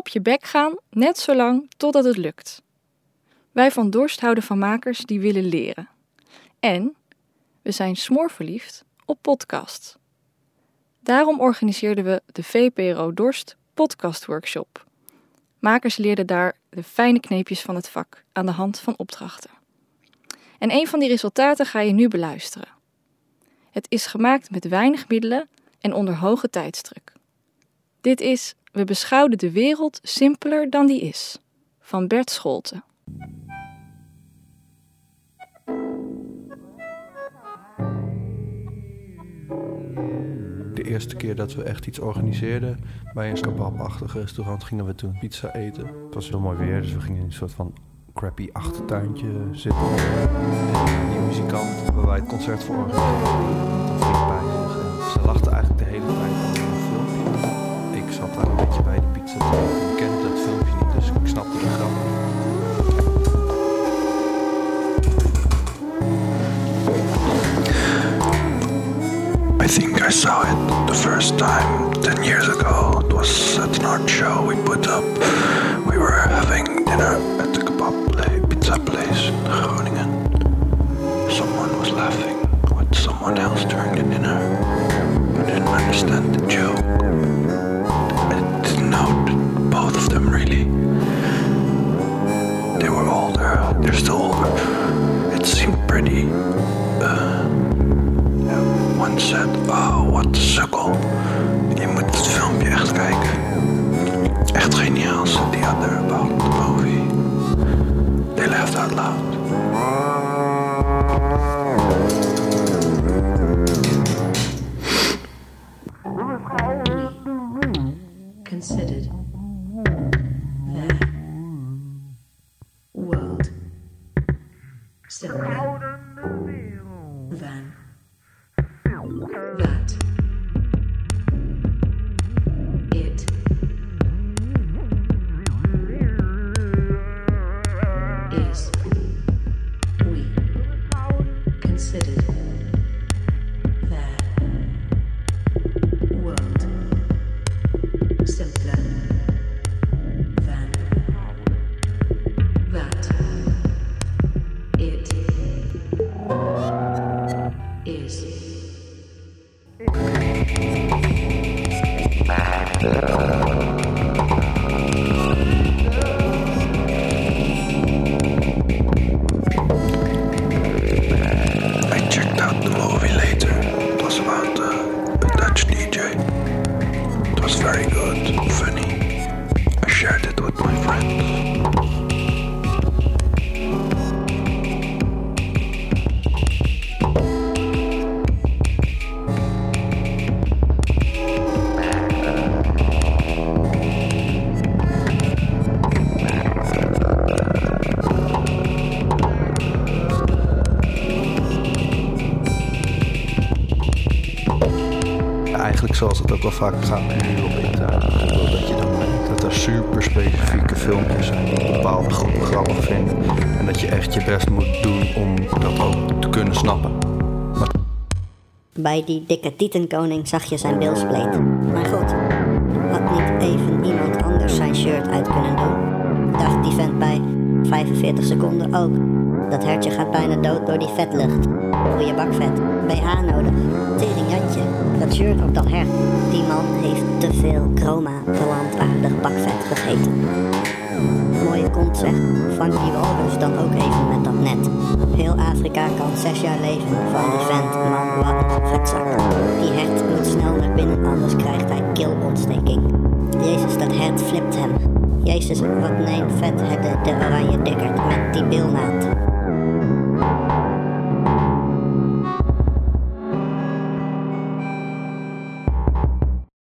op je bek gaan, net zolang totdat het lukt. Wij van Dorst houden van makers die willen leren. En we zijn smoorverliefd op podcasts. Daarom organiseerden we de VPRO Dorst Podcast Workshop. Makers leerden daar de fijne kneepjes van het vak aan de hand van opdrachten. En een van die resultaten ga je nu beluisteren. Het is gemaakt met weinig middelen en onder hoge tijdsdruk. Dit is We beschouwden de wereld simpeler dan die is, van Bert Scholten. De eerste keer dat we echt iets organiseerden bij een kebabachtig restaurant gingen we toen pizza eten. Het was heel mooi weer, dus we gingen in een soort van crappy achtertuintje zitten. En die muzikant waar wij het concert voor organiseerden, een vriend bij zich. En ze lachten eigenlijk de hele tijd think I saw it the first time 10 years ago. It was at an art show we put up. We were having dinner at the kebab place, pizza place in Groningen. Someone was laughing with someone else during the dinner. I didn't understand the joke. I didn't know both of them really. They were older, they're still older. It seemed pretty. Uh, said, oh, what a sukkel. Je moet het filmpje echt kijken. Echt geniaal, said the other about the movie. They laughed out loud. considered their world simpler than considered their world simpler than that. It is. Eigenlijk zoals het ook wel vaak gaat nu op internet. Dat je dan merkt dat er super specifieke filmpjes zijn die bepaalde groepen grappig vinden. En dat je echt je best moet doen om dat ook te kunnen snappen. Bij die dikke tietenkoning zag je zijn bilspleet. Maar goed, had niet even iemand anders zijn shirt uit kunnen doen? Dacht die vent bij 45 seconden ook. Dat hertje gaat bijna dood door die vetlucht. Goeie bakvet, BH nodig, teringjantje, dat shirt op dat hert. Die man heeft te veel chroma plantaardig bakvet gegeten. Mooie kont vang die walrus dan ook even met dat net. Heel Afrika kan zes jaar leven van die vent, man, wat een vetzak. Die hert moet snel naar binnen, anders krijgt hij keelontsteking. Jezus, dat hert flipt hem. Jezus, wat neemt vet het de, de oranje dikkerd met die bilnaad.